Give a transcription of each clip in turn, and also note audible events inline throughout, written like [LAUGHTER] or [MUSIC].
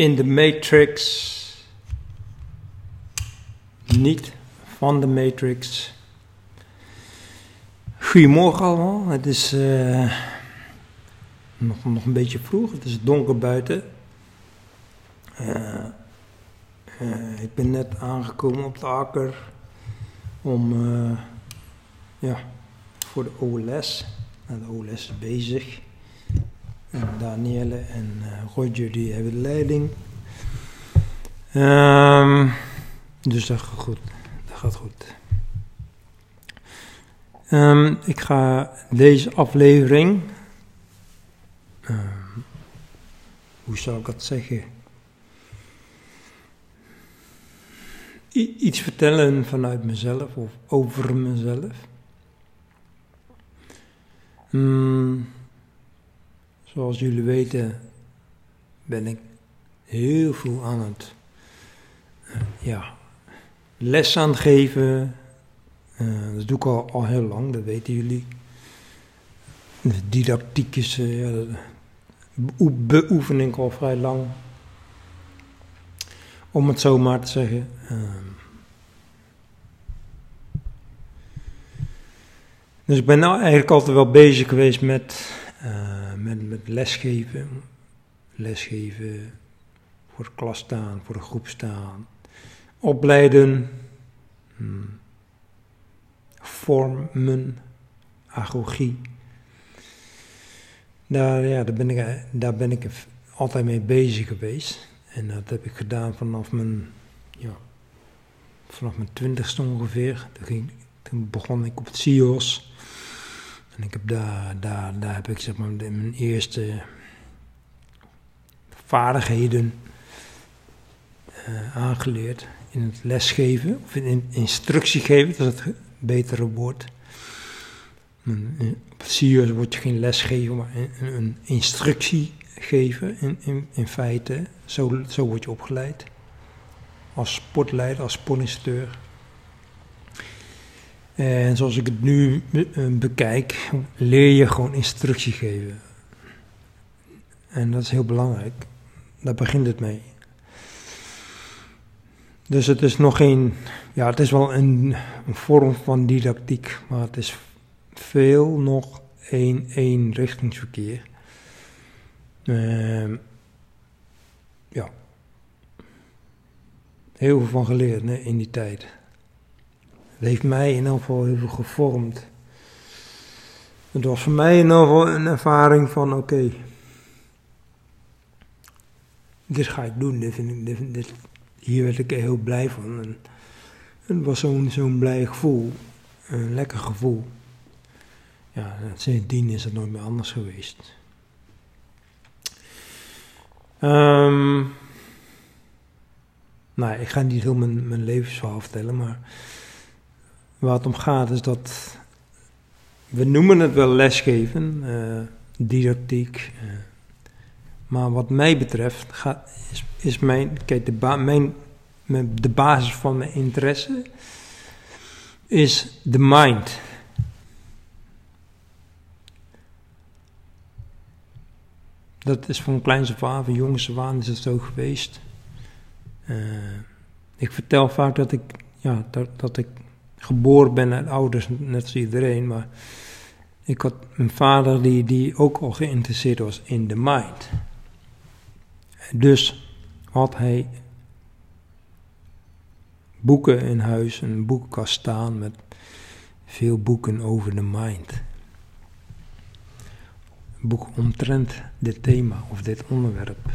in de Matrix. Niet van de Matrix. Goedemorgen allemaal. Het is uh, nog, nog een beetje vroeg. Het is donker buiten. Uh, uh, ik ben net aangekomen op de akker om ja, voor de OLS. Nou, de OLS is bezig. En Danielle en uh, Roger die hebben de leiding. Um, dus dat gaat goed. Dat gaat goed. Um, ik ga deze aflevering. Um, hoe zou ik dat zeggen? I iets vertellen vanuit mezelf of over mezelf. Um, Zoals jullie weten ben ik heel veel aan het uh, ja, les geven. Uh, dat doe ik al, al heel lang, dat weten jullie. De didactiek is, uh, al vrij lang. Om het zo maar te zeggen. dus ik ben nou eigenlijk altijd wel bezig geweest met uh, met, met lesgeven, lesgeven, voor de klas staan, voor de groep staan, opleiden, hmm, vormen, agogie. Daar, ja, daar, ben ik, daar ben ik altijd mee bezig geweest. En dat heb ik gedaan vanaf mijn, ja, vanaf mijn twintigste ongeveer. Toen, ging, toen begon ik op het CIO's. En ik heb daar, daar, daar heb ik zeg maar mijn eerste vaardigheden uh, aangeleerd in het lesgeven, of in instructie geven, dat is het betere woord. Op het CIO's word je geen les geven, maar een, een instructie geven in, in, in feite. Zo, zo word je opgeleid. Als sportleider, als sportinstructeur. En zoals ik het nu eh, bekijk, leer je gewoon instructie geven. En dat is heel belangrijk. Daar begint het mee. Dus het is nog geen, ja, het is wel een, vorm van didactiek, maar het is veel nog één, één richtingsverkeer. Uh, ja. Heel veel van geleerd in die tijd. Het heeft mij in elk geval heel veel gevormd. Het was voor mij in elk geval een ervaring van oké, dit ga ik doen, vind ik, dit, hier werd ik heel blij van. En het was zo'n zo'n blij gevoel, een lekker gevoel. Ja, sindsdien is het nooit meer anders geweest. Um, nou, ik ga niet heel mijn, mijn levensverhaal vertellen, maar Waar het om gaat is dat we noemen het wel lesgeven, uh, didactiek. Uh, maar wat mij betreft gaat, is, is mijn, kijk, de, ba mijn, de basis van mijn interesse is de mind. Dat is van af aan, van jongens af aan is het zo geweest. Uh, ik vertel vaak dat ik, ja, dat, dat ik geboren ben uit ouders, net als iedereen, maar ik had een vader die, die ook al geïnteresseerd was in de mind. Dus had hij boeken in huis, een boekenkast staan met veel boeken over de mind. Een boek omtrent dit thema of dit onderwerp.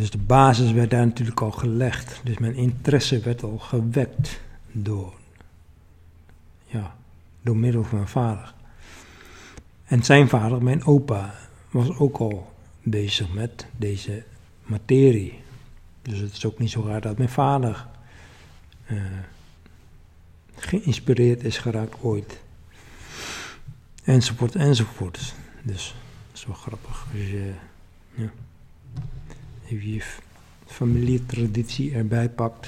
Dus de basis werd daar natuurlijk al gelegd. Dus mijn interesse werd al gewekt door, ja, door middel van mijn vader. En zijn vader, mijn opa, was ook al bezig met deze materie. Dus het is ook niet zo raar dat mijn vader uh, geïnspireerd is geraakt ooit. Enzovoort, enzovoort. Dus dat is wel grappig. Als je, ja je familietraditie erbij pakt.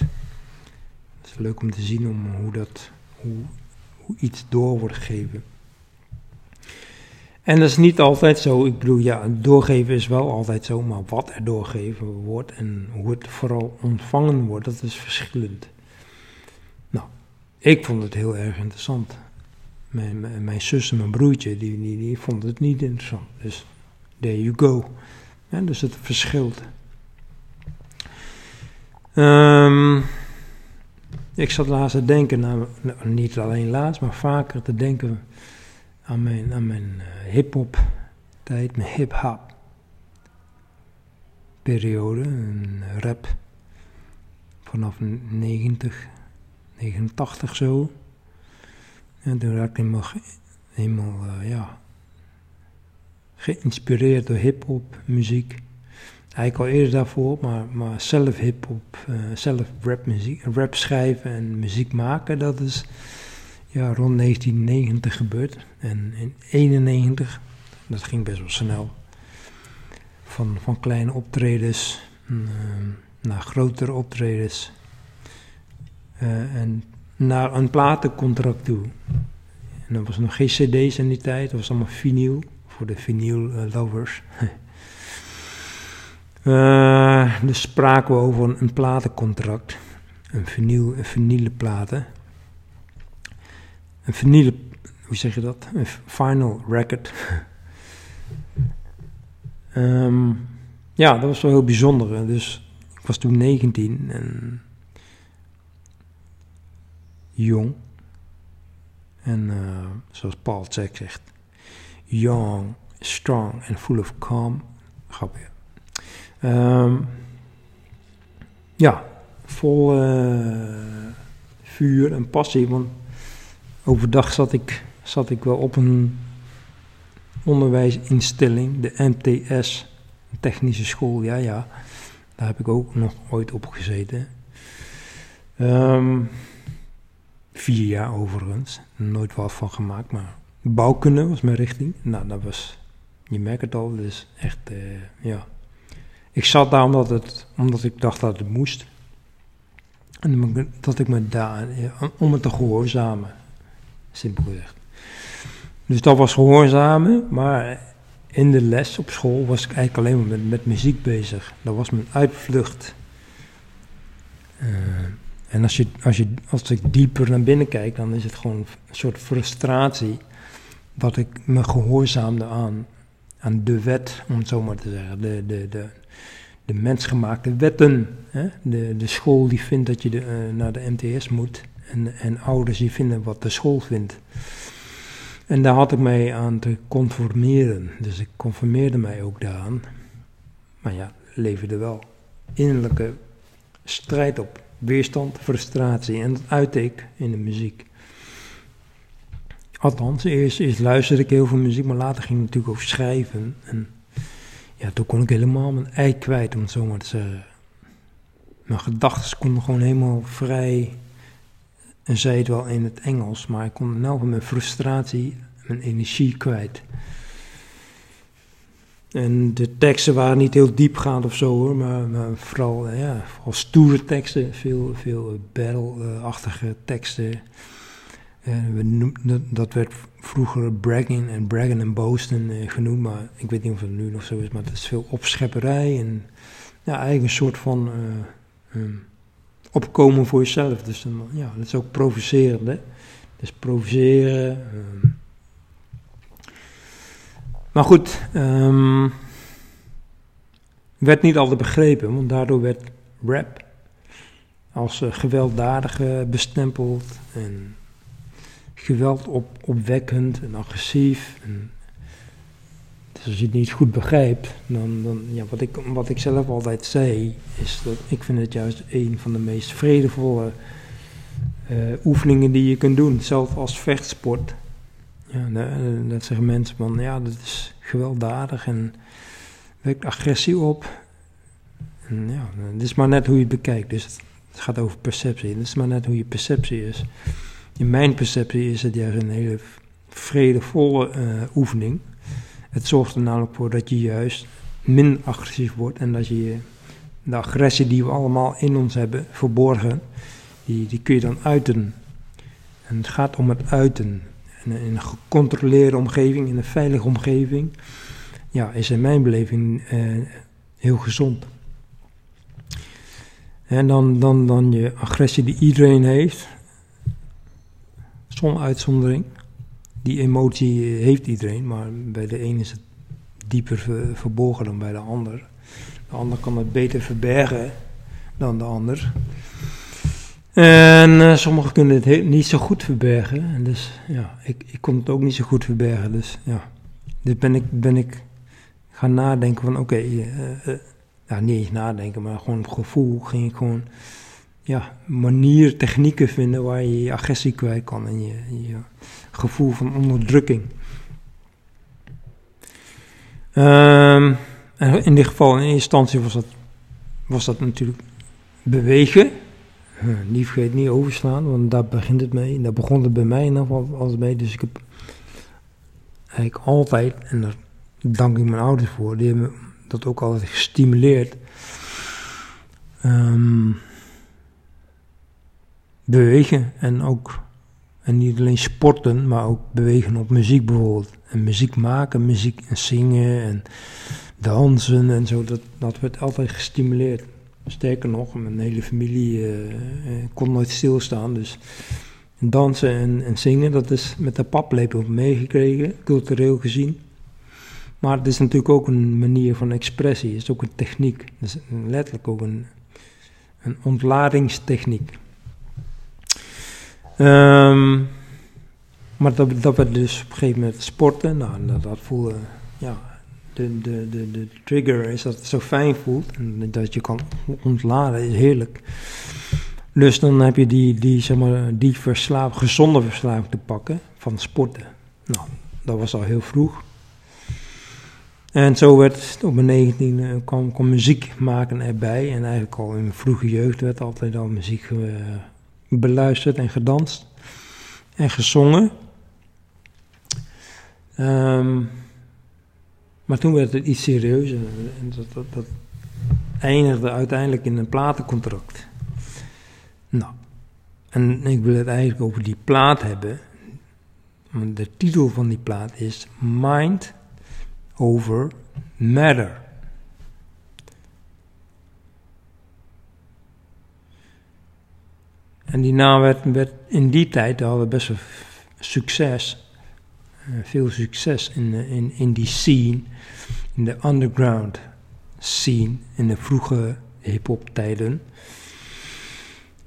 Het is leuk om te zien om hoe, dat, hoe, hoe iets door wordt gegeven. En dat is niet altijd zo. Ik bedoel, ja, doorgeven is wel altijd zo, maar wat er doorgegeven wordt en hoe het vooral ontvangen wordt, dat is verschillend. Nou, ik vond het heel erg interessant. Mijn, mijn, zus en mijn broertje, die, die, vonden het niet interessant. Dus there you go. Dus het verschilt. Um, ik zat laatst te denken, nou, niet alleen laatst, maar vaker te denken aan mijn, aan mijn uh, hip-hop tijd, mijn hip-hop periode, een rap vanaf 90, 89 zo. En toen raakte ik helemaal, helemaal ja, geïnspireerd door hip-hop muziek. Eigenlijk al eerder daarvoor, maar, maar zelf hip-hop, uh, zelf rap, rap schrijven en muziek maken, dat is ja, rond 1990 gebeurd. En in 91, dat ging best wel snel, van, van kleine optredens uh, naar grotere optredens uh, en naar een platencontract toe. En er was nog geen cd's in die tijd, dat was allemaal vinyl, voor de vinyl lovers. [LAUGHS] Uh, dus spraken we over een, platencontract. Een, vinyl, een vinyle platen. Een vinyle, hoe zeg je dat? Een final record. um, [LAUGHS] ja, dat was wel heel bijzonder. Dus ik was toen 19 en jong. En uh, zoals Paul Zek zegt, young, strong and full of calm. Grapje. Um, ja, vol uh, vuur en passie. Want overdag zat ik, zat ik wel op een onderwijsinstelling, de MTS, technische school, ja, ja. Daar heb ik ook nog ooit op gezeten. Um, vier jaar overigens, nooit wat van gemaakt, maar bouwkunde was mijn richting. Nou, dat was, je merkt het al, dus echt, uh, ja, ik zat daar omdat, het, omdat ik dacht dat het moest. En dat ik me daar, om het te gehoorzamen, simpel gezegd. Dus dat was gehoorzamen, maar in de les op school was ik eigenlijk alleen maar met, met muziek bezig. Dat was mijn uitvlucht. Uh, en als, je, als, je, als ik dieper naar binnen kijk, dan is het gewoon een soort frustratie dat ik me gehoorzaamde aan, aan de wet, om het zo maar te zeggen. De, de, de, de mensgemaakte wetten. Hè? De, de school die vindt dat je de, uh, naar de MTS moet. En, en ouders die vinden wat de school vindt. En daar had ik mij aan te conformeren. Dus ik conformeerde mij ook daaraan. Maar ja, leverde wel innerlijke strijd op. Weerstand, frustratie. En dat uitte ik in de muziek. Althans, eerst, eerst luisterde ik heel veel muziek, maar later ging het natuurlijk over schrijven. En ja, toen kon ik helemaal mijn ei kwijt, om het zo maar te zeggen. Mijn gedachten konden gewoon helemaal vrij, en zei het wel in het Engels, maar ik kon nou van mijn frustratie, mijn energie kwijt. En de teksten waren niet heel diepgaand of zo hoor, maar, maar vooral, ja, vooral stoere teksten, veel, veel battle-achtige teksten. En we dat werd vroeger bragging en braggen en boosten uh, genoemd, maar ik weet niet of het nu nog zo is, maar het is veel opschepperij en ja, eigenlijk een soort van uh, um, opkomen voor jezelf. Dus um, ja, dat is ook provocerend, hè? Dus provoceren. Um. Maar goed, werd niet altijd begrepen, want daardoor werd rap als uh, gewelddadige bestempeld en geweld op, opwekkend en agressief. En, dus als je het niet goed begrijpt, dan, dan ja, wat, ik, wat ik zelf altijd zei, is dat ik vind het juist een van de meest vredevolle uh, oefeningen die je kunt doen, zelfs als vechtsport. Ja, dat zeggen mensen van, ja, dat is gewelddadig en wekt agressie op. Ja, het is maar net hoe je het bekijkt, dus het gaat over perceptie. Het is maar net hoe je perceptie is in mijn perceptie is het juist een hele vredevolle uh, oefening. Het zorgt er namelijk voor dat je juist min agressief wordt en dat je de agressie die we allemaal in ons hebben verborgen, die, die kun je dan uiten. En het gaat om het uiten. in, een gecontroleerde omgeving, in een veilige omgeving, ja, is in mijn beleving heel gezond. En dan, dan, dan je agressie die iedereen heeft, zonder uitzondering. Die emotie heeft iedereen, maar bij de een is het dieper verborgen dan bij de ander. De ander kan het beter verbergen dan de ander. En uh, sommigen kunnen het niet zo goed verbergen. En dus ja, ik, ik kon het ook niet zo goed verbergen. Dus ja, dus ben ik, ben ik gaan nadenken van oké, eh, eh, nou niet eens nadenken, maar gewoon op gevoel ging ik gewoon ja, manieren, technieken vinden waar je je agressie kwijt kan en je, je gevoel van onderdrukking. Um, en in dit geval, in eerste instantie was dat, was dat natuurlijk bewegen. Niet vergeet, niet overslaan, want daar begint het mee. Daar begon het bij mij in ieder mee. Dus ik heb eigenlijk altijd, en daar dank ik mijn ouders voor, die hebben dat ook altijd gestimuleerd. Um, bewegen en ook, en niet alleen sporten, maar ook bewegen op muziek bijvoorbeeld. En muziek maken, muziek en zingen en dansen en zo, dat, dat werd altijd gestimuleerd. Sterker nog, mijn hele familie uh, kon nooit stilstaan, dus dansen en, en zingen, dat is met de paplepel meegekregen, cultureel gezien. Maar het is natuurlijk ook een manier van expressie, het is ook een techniek. Het is letterlijk ook een, een ontladingstechniek. Um, maar dat, dat werd dus op een gegeven moment sporten. Nou, dat, dat voelde, ja, de, de, de, de trigger is dat het zo fijn voelt. En dat je kan ontladen is heerlijk. Dus dan heb je die, die, zeg maar, die verslaaf, gezonde verslaving te pakken van sporten. Nou, dat was al heel vroeg. En zo werd op mijn 19 kwam, kwam muziek maken erbij. En eigenlijk al in mijn vroege jeugd werd altijd al muziek uh, beluisterd en gedanst en gezongen. Um, maar toen werd het iets serieuzer en dat, dat, dat eindigde uiteindelijk in een platencontract. Nou, en ik wil het eigenlijk over die plaat hebben. De titel van die plaat is Mind Over Matter. En die naam werd, in die tijd, hadden best wel succes. Uh, veel succes in, in, in die scene, in de underground scene, in de vroege hip-hop tijden.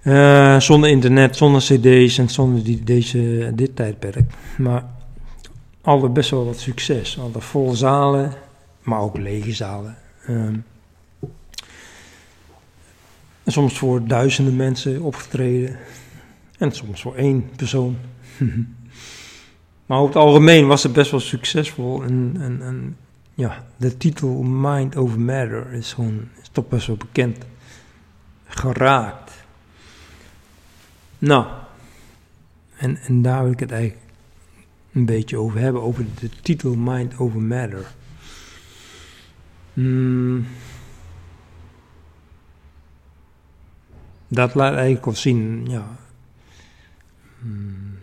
Uh, zonder internet, zonder cd's en zonder die, deze, dit tijdperk. Maar hadden best wel wat succes. Hadden volle zalen, maar ook lege zalen. Um, en soms voor duizenden mensen opgetreden. En soms voor één persoon. [LAUGHS] maar over het algemeen was het best wel succesvol. En, en, en ja, de titel Mind Over Matter is gewoon is toch best wel bekend geraakt. Nou, en, en daar wil ik het eigenlijk een beetje over hebben, over de titel Mind Over Matter. Hmm. Dat laat eigenlijk al zien, ja. Hmm,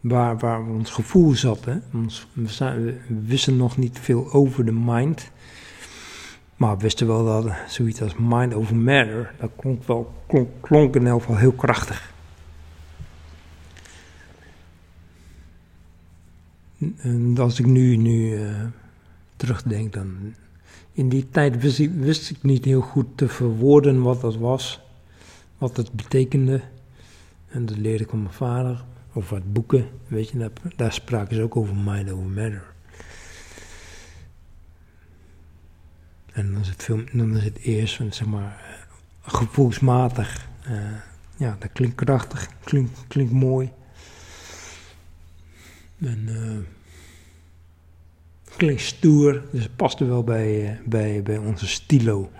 waar, waar ons gevoel zat. Hè? Ons, we, wisten nog niet veel over de mind. Maar we wisten wel dat zoiets als mind over matter, dat klonk, wel, klonk, in elk geval heel krachtig. En als ik nu, nu uh, terugdenk, dan in die tijd wist ik, niet heel goed te verwoorden wat dat was, wat het betekende. En dat leerde ik van mijn vader, over het boeken, weet je, daar, daar spraken ze ook over mind over matter. En dan is het, veel, dan is het eerst, zeg maar, gevoelsmatig. Uh, ja, dat klinkt krachtig, klinkt, klinkt mooi. En... Uh, klinkt stoer, dus het paste wel bij, eh, bij, bij onze stilo.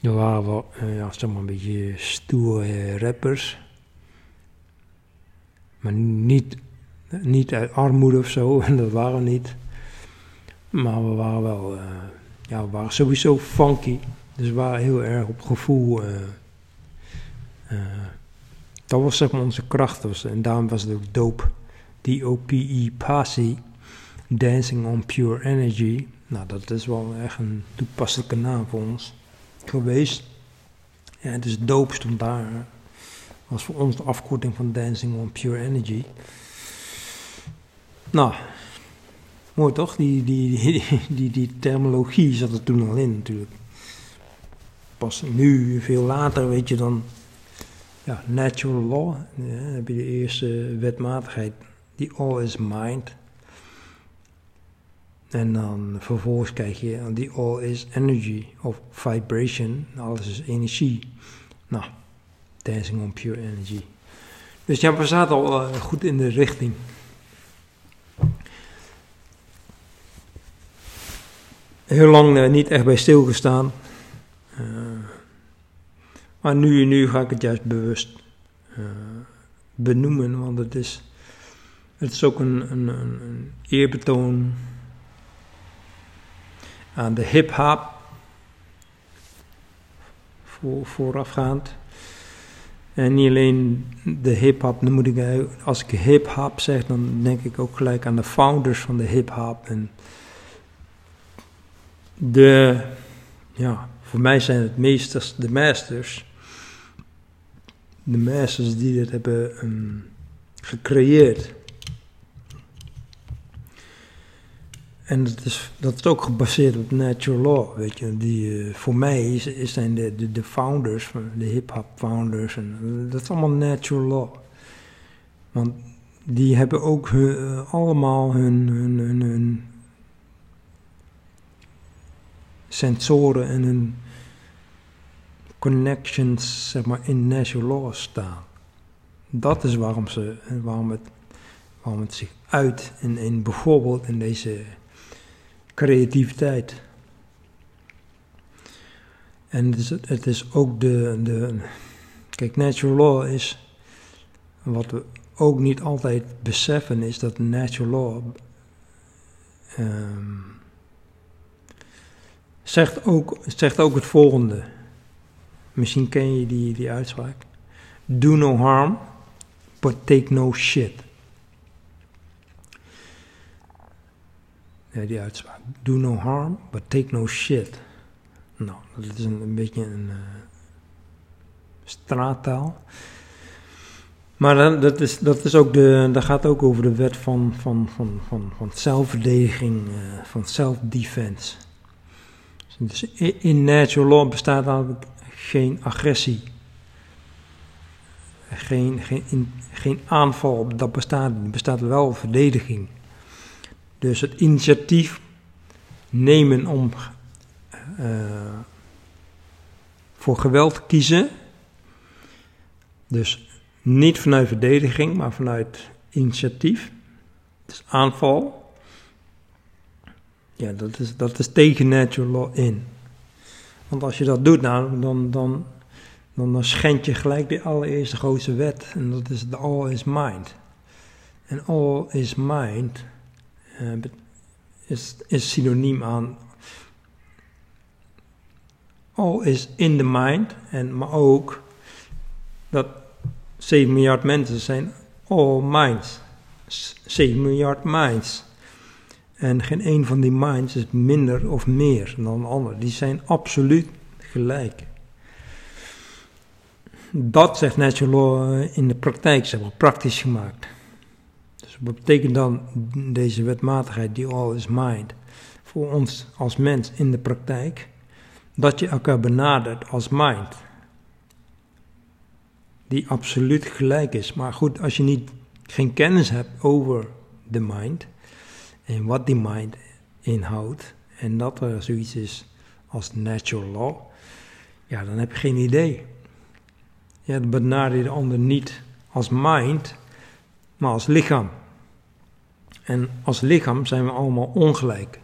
We waren wel, uh, ja, zeg maar een beetje stoere rappers. Maar niet, niet uit armoede of zo, [LAUGHS] dat waren we niet. Maar we waren wel, ja, we waren sowieso funky. Dus we waren heel erg op gevoel Dat was zeg maar onze kracht. Was, en daarom was het ook dope. D-O-P-E, Pasi. Dancing on Pure Energy. Nou, dat is wel echt een toepasselijke naam voor ons geweest. Ja, het is dope stond daar. Was voor ons de afkorting van Dancing on Pure Energy. Nou, mooi toch? Die, die, die, die, die terminologie zat er toen al in natuurlijk. Pas nu, veel later, weet je dan. Ja, natural law. Heb je de eerste wetmatigheid. Die all is mind. En dan vervolgens krijg je die all is energy of vibration. Alles is energie. Nou, dancing on pure energy. Dus ja, we zaten al uh, goed in de richting. Heel lang uh, niet echt bij stilgestaan. Uh, maar nu, nu ga ik het juist bewust benoemen, want het is, het is ook een, een, een eerbetoon aan de hip-hop voor, voorafgaand. En niet alleen de hip-hop, ik, als ik hip-hop zeg, dan denk ik ook gelijk aan de founders van de hip-hop. En de, ja, voor mij zijn het meesters, de masters. De masters die dit hebben um, gecreëerd. En dat is, dat is ook gebaseerd op natural law, weet je. Die, uh, voor mij zijn de, de, de founders, de hip-hop founders, en, uh, dat is allemaal natural law. Want die hebben ook hun, uh, allemaal hun, hun, hun, hun, sensoren en hun connections, zeg maar, in natural law staan. Dat is waarom, ze, waarom, het, waarom het zich uit in, in bijvoorbeeld in deze creativiteit. En het is, het is ook de, de. Kijk, natural law is. Wat we ook niet altijd beseffen, is dat natural law. Um, zegt, ook, zegt ook het volgende. Misschien ken je die, die uitspraak. Do no harm, but take no shit. Die uitspraak. Do no harm, but take no shit. Nou, dat is een, beetje een uh, straattaal. Maar dan, dat, is, dat, is ook de, dat gaat ook over de wet van, van, van, van, van zelfverdediging, uh, van self-defense. Dus in natural law bestaat eigenlijk geen agressie. Geen, geen, geen aanval, dat bestaat, bestaat wel verdediging. Dus het initiatief nemen om uh, voor geweld kiezen. Dus niet vanuit verdediging, maar vanuit initiatief. Dus aanval. Ja, dat is, dat is tegen natural law in. Want als je dat doet, nou, dan, dan, dan, schend je gelijk de allereerste grootste wet. En dat is de all is mind. En all is mind is, is synoniem aan all is in the mind, en, maar ook dat 7 miljard mensen zijn all minds. 7 miljard minds. En geen een van die minds is minder of meer dan de ander. Die zijn absoluut gelijk. Dat zegt natural law in de praktijk, zeg maar, praktisch gemaakt. Dus wat betekent dan deze wetmatigheid, die all is mind, voor ons als mens in de praktijk? Dat je elkaar benadert als mind. Die absoluut gelijk is. Maar goed, als je niet, geen kennis hebt over de mind en wat die mind inhoudt, en dat er zoiets is als natural law, ja, dan heb je geen idee. Ja, dan benader je de ander niet als mind, maar als lichaam. En als lichaam zijn we allemaal ongelijk.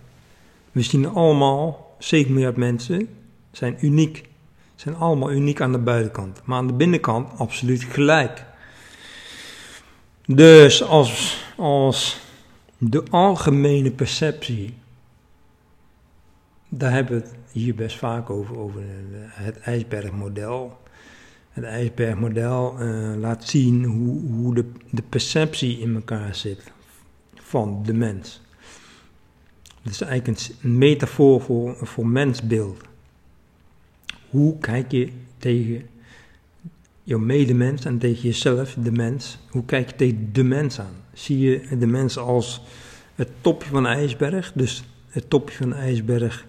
We zien allemaal, 7 miljard mensen, zijn uniek. Zijn allemaal uniek aan de buitenkant. Maar aan de binnenkant absoluut gelijk. Dus als, als de algemene perceptie, daar hebben we het hier best vaak over, over het ijsbergmodel. Het ijsbergmodel uh, laat zien hoe, hoe de, de perceptie in elkaar zit van de mens. Het is eigenlijk een metafoor voor, voor mensbeeld. Hoe kijk je tegen jouw medemens en tegen jezelf, de mens? Hoe kijk je tegen de mens aan? Zie je de mens als het topje van de ijsberg? Dus het topje van de ijsberg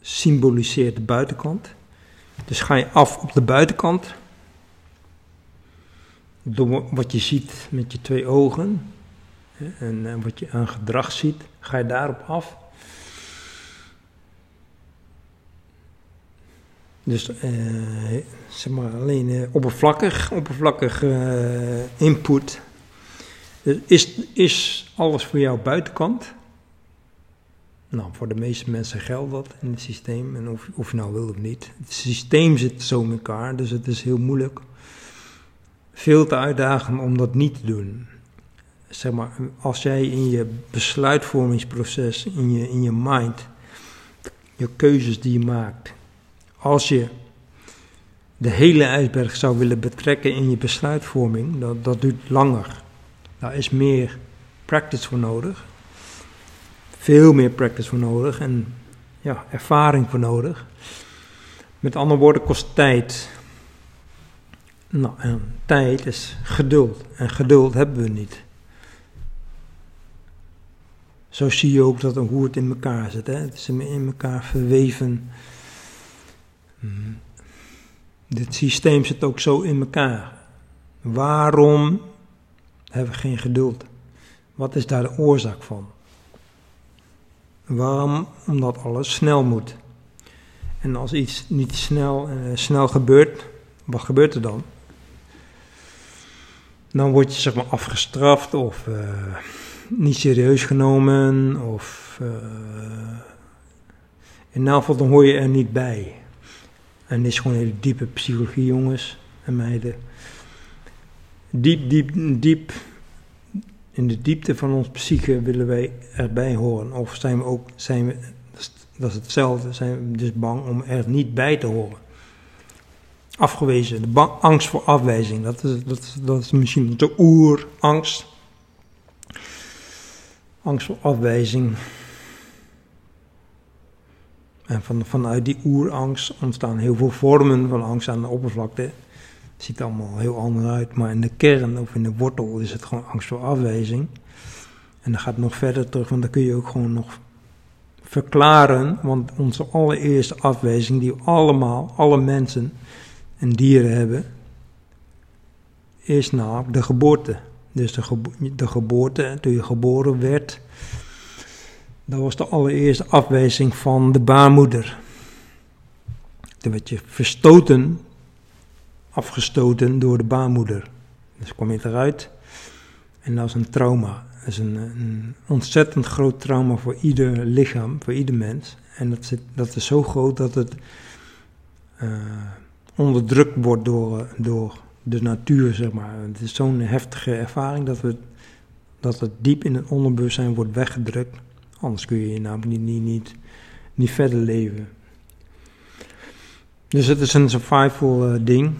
symboliseert de buitenkant. Dus ga je af op de buitenkant. Wat je ziet met je twee ogen. En wat je aan gedrag ziet, ga je daarop af. Dus eh, zeg maar alleen eh, oppervlakkig, oppervlakkig uh, input. Dus is, is alles voor jou buitenkant? Nou, voor de meeste mensen geldt dat in het systeem. En of, of je nou wil of niet. Het systeem zit zo in elkaar, dus het is heel moeilijk. Veel te uitdagend om dat niet te doen. Zeg maar, als jij in je besluitvormingsproces, in je, in je mind, je keuzes die je maakt, als je de hele ijsberg zou willen betrekken in je besluitvorming, dat, dat duurt langer. Daar is meer practice voor nodig. Veel meer practice voor nodig en ja, ervaring voor nodig. Met andere woorden, kost tijd. Nou, en tijd is geduld. En geduld hebben we niet. Zo zie je ook dat een hoe het in elkaar zit. Hè? Het is in elkaar verweven. Hmm. Dit systeem zit ook zo in elkaar. Waarom hebben we geen geduld? Wat is daar de oorzaak van? Waarom? Omdat alles snel moet. En als iets niet snel, uh, snel gebeurt, wat gebeurt er dan? Dan word je zeg maar afgestraft of uh, niet serieus genomen of uh, in geval dan hoor je er niet bij. En dit is gewoon hele diepe psychologie jongens en meiden. Diep, diep, diep in de diepte van ons psyche willen wij erbij horen. Of zijn we ook, zijn we, dat is hetzelfde, zijn we dus bang om er niet bij te horen. Afgewezen, de angst voor afwijzing, dat is, dat, dat is misschien de oerangst. Angst voor afwijzing. En van, vanuit die oerangst ontstaan heel veel vormen van angst aan de oppervlakte ziet allemaal heel anders uit, maar in de kern of in de wortel is het gewoon angst voor afwijzing. En dan gaat het nog verder terug, want dan kun je ook gewoon nog verklaren, want onze allereerste afwijzing die allemaal, alle mensen en dieren hebben, is namelijk de geboorte. Dus de, gebo de geboorte, toen je geboren werd, dat was de allereerste afwijzing van de baarmoeder. Toen werd je verstoten afgestoten door de baarmoeder. Dus kwam je eruit en dat is een trauma. Dat is een, een, ontzettend groot trauma voor ieder lichaam, voor ieder mens. En dat, zit, dat is zo groot dat het uh, onderdrukt wordt door, door de natuur, zeg maar. Het is zo'n heftige ervaring dat, we, dat het diep in het onderbewustzijn wordt weggedrukt. Anders kun je namelijk niet, niet, niet, niet verder leven. Dus het is een survival uh, ding.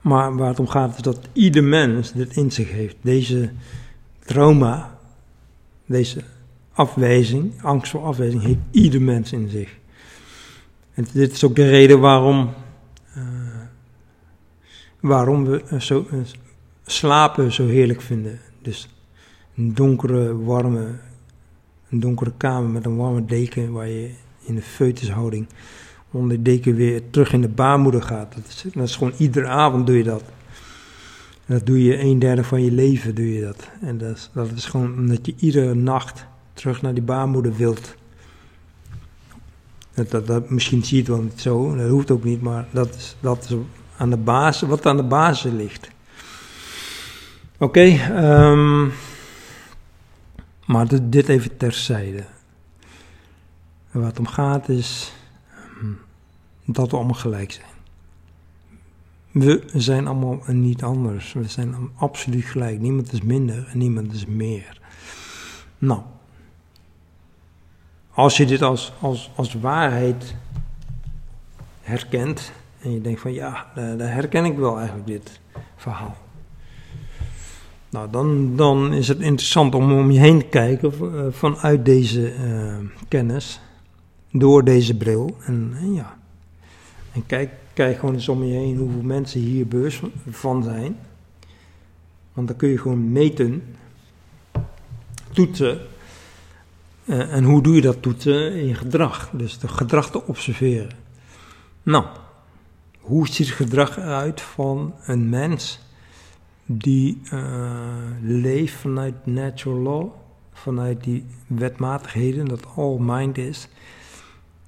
Maar waar het om gaat is dat ieder mens dit in zich heeft. Deze trauma, deze afwijzing, angst voor afwijzing, heeft ieder mens in zich. En dit is ook de reden waarom, waarom we zo, uh, slapen zo heerlijk vinden. Dus een donkere, warme, een donkere kamer met een warme deken waar je in de foetushouding onder de deken weer terug in de baarmoeder gaat. Dat is, is gewoon iedere avond doe je dat. Dat doe je een derde van je leven doe je dat. En dat is, dat is gewoon omdat je iedere nacht terug naar die baarmoeder wilt. Dat, dat, dat, misschien zie je het wel niet zo, dat hoeft ook niet, maar dat is, dat is aan de basis, wat aan de basis ligt. Oké, um, maar dit even terzijde. Waar het om gaat is dat we allemaal gelijk zijn. We zijn allemaal niet anders. We zijn absoluut gelijk. Niemand is minder en niemand is meer. Nou, als je dit als, als, als waarheid herkent. En je denkt van ja, daar herken ik wel eigenlijk dit verhaal. Nou, dan, dan is het interessant om om je heen te kijken eh, vanuit deze uh, kennis, door deze bril. En, en, ja, en kijk, kijk gewoon eens om je heen hoeveel mensen hier bewust van zijn. Want dan kun je gewoon meten, toetsen. Uh, en hoe doe je dat toetsen? In gedrag. Dus de gedrag te observeren. Nou, hoe ziet het gedrag uit van een mens die uh, leeft vanuit natural law, vanuit die wetmatigheden, dat all mind is.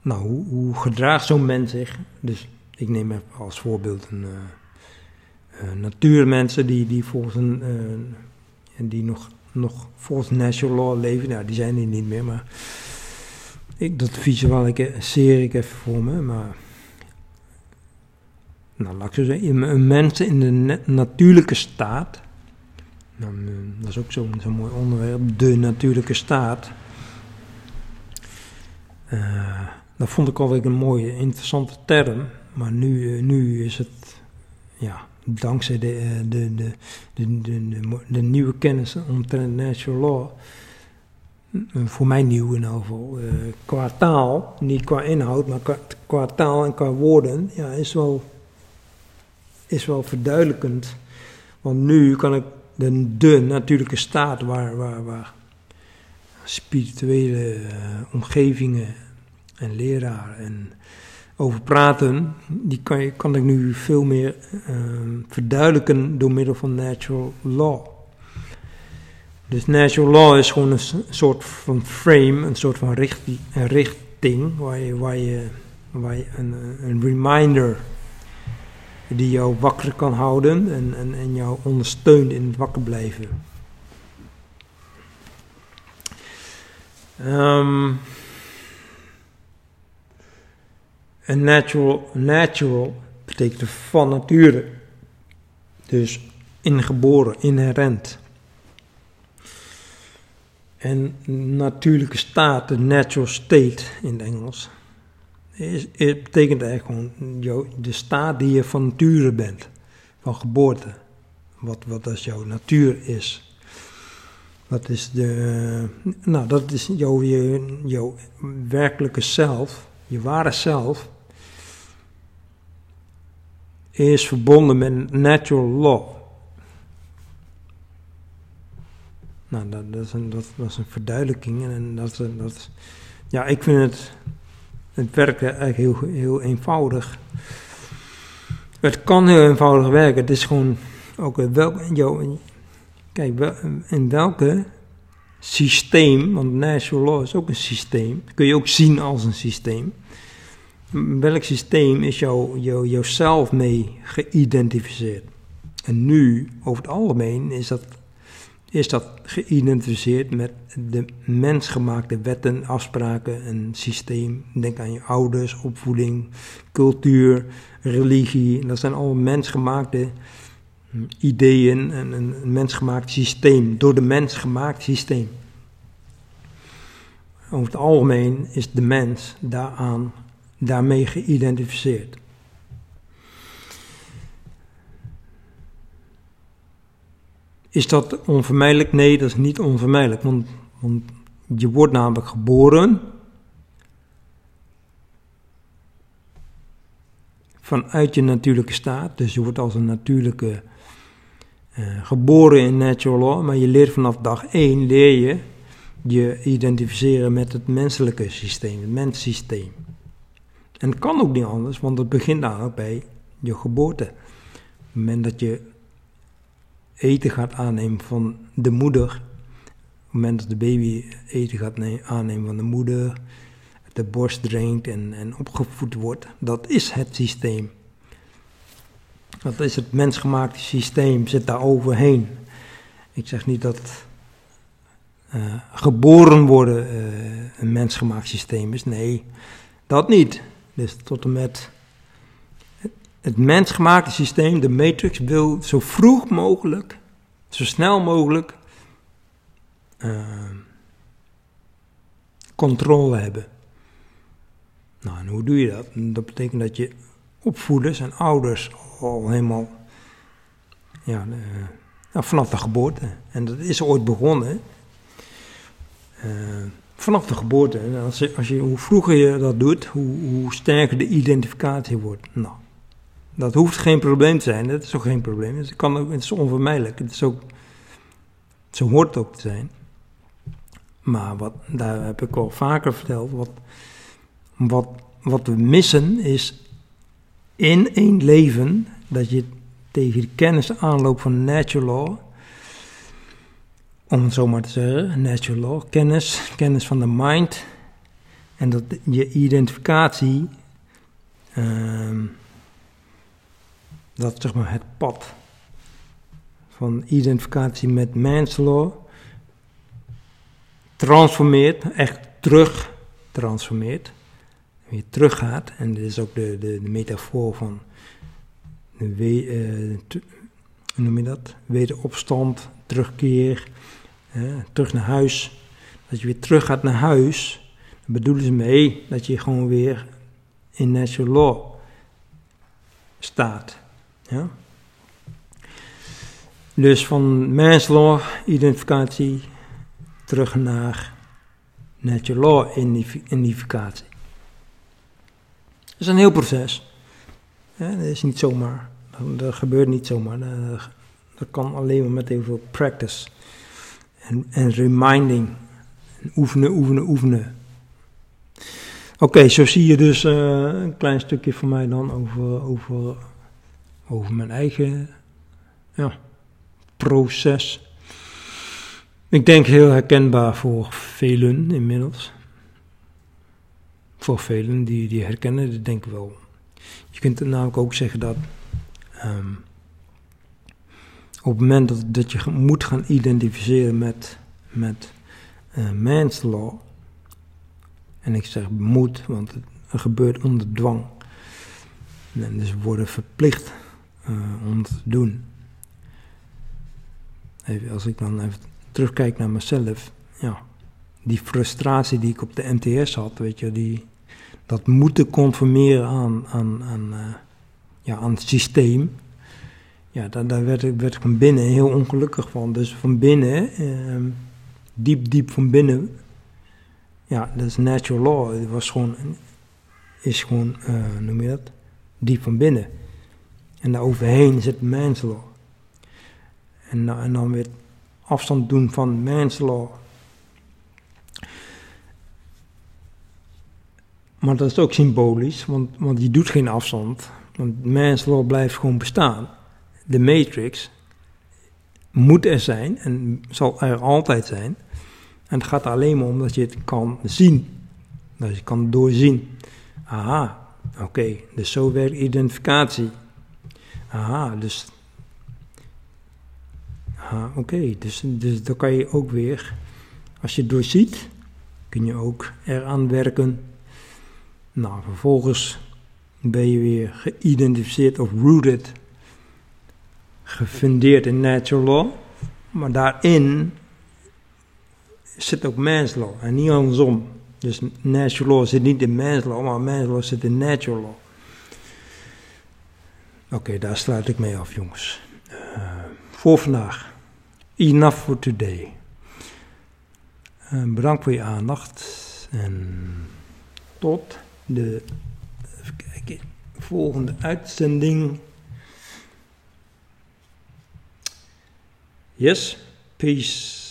Nou, hoe, hoe gedraagt zo'n mens zich? Dus ik neem even als voorbeeld een uh, natuurmensen die, die volgens een, en die nog, nog volgens natural law leven. Nou, die zijn er niet meer, maar ik, dat visualiseer ik even voor me, maar nou, laat zeggen, een mens in de natuurlijke staat, nou, eh, dat is ook zo'n zo mooi onderwerp, de natuurlijke staat. Uh, dat vond ik altijd een mooie, interessante term, maar nu, uh, nu is het, ja, dankzij de, de, de, de, de, nieuwe kennis omtrent natural law, voor mij nieuw in ieder qua taal, niet qua inhoud, maar qua, qua taal en qua woorden, ja, is wel is wel verduidelijkend. Want nu kan ik de, natuurlijke staat waar, waar, waar spirituele uh, omgevingen en leraren en over praten, die kan, kan ik nu veel meer uh, verduidelijken door middel van natural law. Dus natural law is gewoon een soort van frame, een soort van richting, richting waar je, waar je, waar een, een reminder die jou wakker kan houden en, en, en jou ondersteunt in het wakker blijven. Um, en natural, natural betekent van nature. Dus ingeboren, inherent. En natuurlijke staat, de natural state in het Engels, is, het betekent eigenlijk gewoon de staat die je van nature bent, van geboorte. Wat, wat als jouw natuur is. Wat is de. Nou, dat is jouw, je, jouw werkelijke zelf, je ware zelf. Is verbonden met natural law. Nou, dat, dat, is, een, dat was een verduidelijking. En dat, dat, ja, ik vind het het werkt eigenlijk heel, heel eenvoudig. Het kan heel eenvoudig werken. Het is gewoon ook welk, jou, kijk, in welke systeem, want natural law is ook een systeem, kun je ook zien als een systeem. Welk systeem is jou, jou, jouzelf mee geïdentificeerd? En nu, over het algemeen, is dat is dat geïdentificeerd met de mensgemaakte wetten, afspraken en systeem. Denk aan je ouders, opvoeding, cultuur, religie. Dat zijn allemaal mensgemaakte hm, ideeën en een mensgemaakt systeem, door de mens gemaakt systeem. Over het algemeen is de mens daaraan, daarmee geïdentificeerd. Is dat onvermijdelijk? Nee, dat is niet onvermijdelijk. Want, want je wordt namelijk geboren vanuit je natuurlijke staat. Dus je wordt als een natuurlijke uh, geboren in natural law. Maar je leert vanaf dag 1 leer je je identificeren met het menselijke systeem, het menssysteem. En het kan ook niet anders, want het begint dan ook bij je geboorte. Op het moment dat je eten gaat aannemen van de moeder, op het moment dat de baby eten gaat aannemen van de moeder, de borst drinkt en, en opgevoed wordt, dat is het systeem. Dat is het mensgemaakte systeem, zit daar overheen. Ik zeg niet dat uh, geboren worden uh, een mensgemaakt systeem is. Nee, dat niet. Dus tot en met het mensgemaakte systeem, de matrix, wil zo vroeg mogelijk, zo snel mogelijk uh, controle hebben. Nou, en hoe doe je dat? Dat betekent dat je opvoeders en ouders al helemaal, ja, uh, vanaf de geboorte. En dat is ooit begonnen. Uh, vanaf de geboorte. Als je, als je, hoe vroeger je dat doet, hoe, hoe sterker de identificatie wordt. Nou, dat hoeft geen probleem te zijn. Dat is ook geen probleem. Het, kan ook, het is onvermijdelijk. Het is ook, zo hoort ook te zijn. Maar wat, daar heb ik al vaker verteld. Wat, wat, wat we missen is in één leven dat je tegen de kennis aanloopt van natural law. Om het zo maar te zeggen, natural law, kennis, kennis van de mind. En dat je identificatie, uh, dat zeg maar het pad van identificatie met manslaw transformeert, echt terug transformeert weer teruggaat. En dit is ook de, de, de metafoor van uh, hoe noem je dat? Wederopstand, terugkeer, terug naar huis. Dat je weer terug gaat naar huis, dan bedoelen ze mee dat je gewoon weer in natural law staat. Ja? Dus van manslaw, identificatie, terug naar natural law, identificatie. Het is een heel proces. dat is niet zomaar. Dat, gebeurt niet zomaar. Dat, dat, kan alleen maar met heel veel practice. En, en reminding. En oefenen, oefenen, oefenen. Oké, zo zie je dus uh, een klein stukje van mij dan over, over, over mijn eigen ja, proces. Ik denk heel herkenbaar voor velen inmiddels voor velen die, die herkennen dat denk ik wel. Je kunt namelijk ook zeggen dat ehm, op het moment dat, dat je moet gaan identificeren met, met uh, manslaw, en ik zeg moet, want het, gebeurt onder dwang, en dus worden verplicht het te doen. Even, als ik dan even terugkijk naar mezelf, ja, die frustratie die ik op de MTS had, weet je, die, dat moeten conformeren aan, aan, aan, uh, ja, aan het systeem. Ja, daar, daar werd, werd ik van binnen heel ongelukkig van. Dus van binnen, uh, diep, diep van binnen, ja, dat is natural law. Het was gewoon, is gewoon, uh, noem je dat, diep van binnen. En daar overheen zit manslaw. En, en dan weer afstand doen van manslaw Maar dat is ook symbolisch, want, want je doet geen afstand. Want manslaw blijft gewoon bestaan. De matrix moet er zijn en zal er altijd zijn. En het gaat alleen maar om dat je het kan zien. Dat je kan doorzien. Aha, oké, dus zo werkt identificatie. Aha, dus. Oké, dus, dus dan kan je ook weer, als je doorziet, kun je ook eraan werken nou, vervolgens ben je weer geïdentificeerd of rooted, gefundeerd in natural law. Maar daarin zit ook man's law en niet andersom. Dus natural law zit niet in man's law, maar man's law zit in natural law. Oké, daar sluit ik mee af, jongens. Uh, voor vandaag. Enough for today. Uh, bedankt voor je aandacht en tot de volgende uitzending. Yes, peace.